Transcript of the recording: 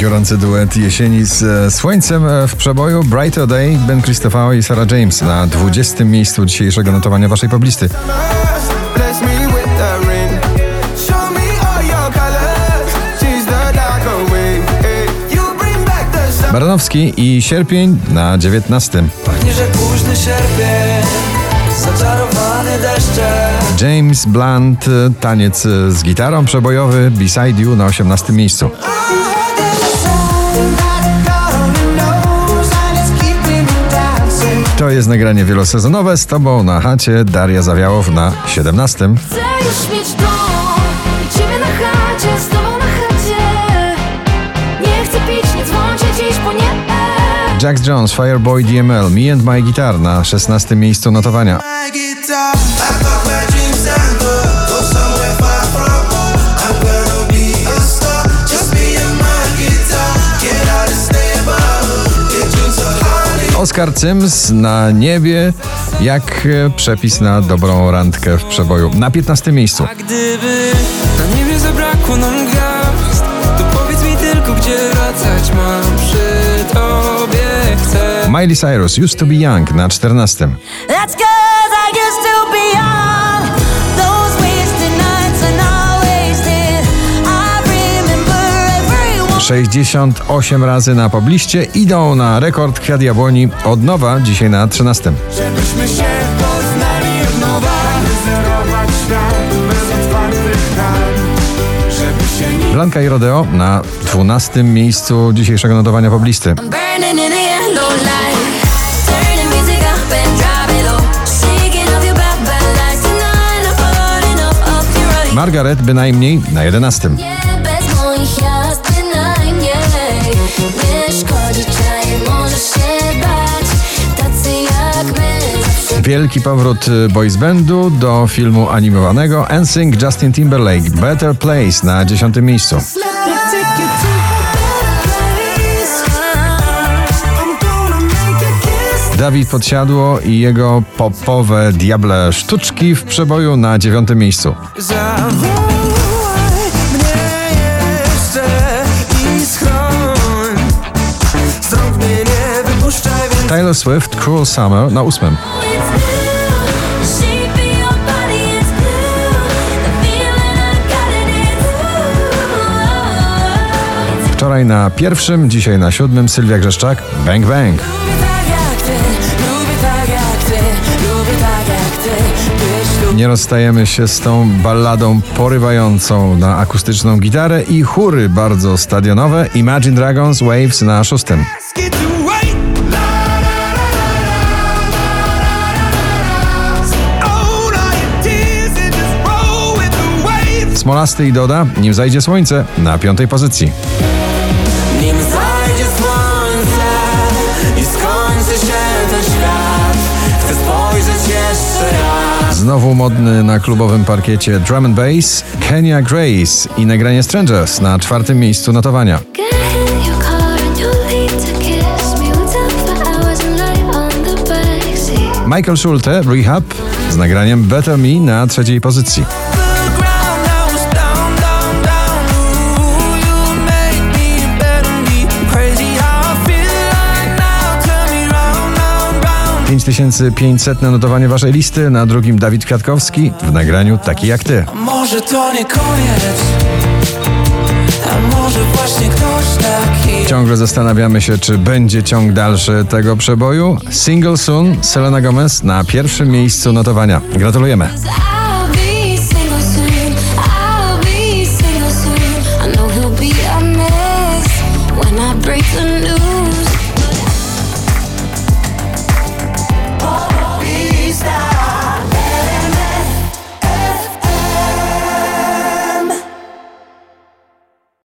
Gorący duet jesieni z e, słońcem e, w przeboju Brighter Day Ben Christopher i Sarah James na 20. miejscu dzisiejszego notowania waszej poblisty. Baranowski i Sierpień na 19. Pachnie, że późny sierpień Zaczarowany deszczem James Blunt, e, taniec z gitarą przebojowy Beside You na 18. miejscu. To jest nagranie wielosezonowe z tobą na chacie Daria Zawiałow na 17. Chcę już mieć dom i ciebie na chacie, z tobą na chacie. Nie chcę pić, nie dzwoncie dziś, bo nie. Jax Jones, Fireboy DML, Me and My Guitar na 16. miejscu notowania. My guitar Oscar Sims na niebie, jak e, przepis na dobrą randkę w przeboju. Na 15. miejscu. A gdyby na niebie zabrakło nam gwiazd To powiedz mi tylko, gdzie wracać mam przy tobie chcę Miley Cyrus, Used to be Young na 14. 68 razy na pobliście idą na rekord Kwiat Jabłoni od nowa, dzisiaj na 13. Żebyśmy się poznali od nowa. Świat bez otwartych ran. Blanka i Rodeo na 12 miejscu dzisiejszego notowania poblisty. Margaret bynajmniej na 11. Wielki powrót y, boys bandu do filmu animowanego NSYNC Justin Timberlake Better Place na 10 miejscu. Dawid Podsiadło i jego popowe diable sztuczki w przeboju na 9 miejscu. Taylor Swift Cruel Summer na 8. It's blue. Shape of your body, it's blue. The feeling I got it, it's blue. Wczoraj na pierwszym, dzisiaj na siódmym Sylwia Grzeszczak Bang Bang. Nie rozstajemy się z tą balladą porywającą na akustyczną gitarę i chóry bardzo stadionowe Imagine Dragons Waves na szóstym. Smolasty i Doda, nim zajdzie słońce na piątej pozycji. Nim zajdzie słońce i skończy się ten świat Chcę spojrzeć jeszcze raz Znowu modny na klubowym parkiecie drum and bass Kenya Grace i nagranie Strangers na czwartym miejscu notowania. Michael Schulte Rehab z nagraniem Better Me na trzeciej pozycji. 5500 na notowanie waszej listy, na drugim Dawid Kwiatkowski w nagraniu Taki jak ty. A może to nie koniec, a może właśnie ktoś taki. Ciągle zastanawiamy się, czy będzie ciąg dalszy tego przeboju. Single Soon, Selena Gomez na pierwszym miejscu notowania. Gratulujemy.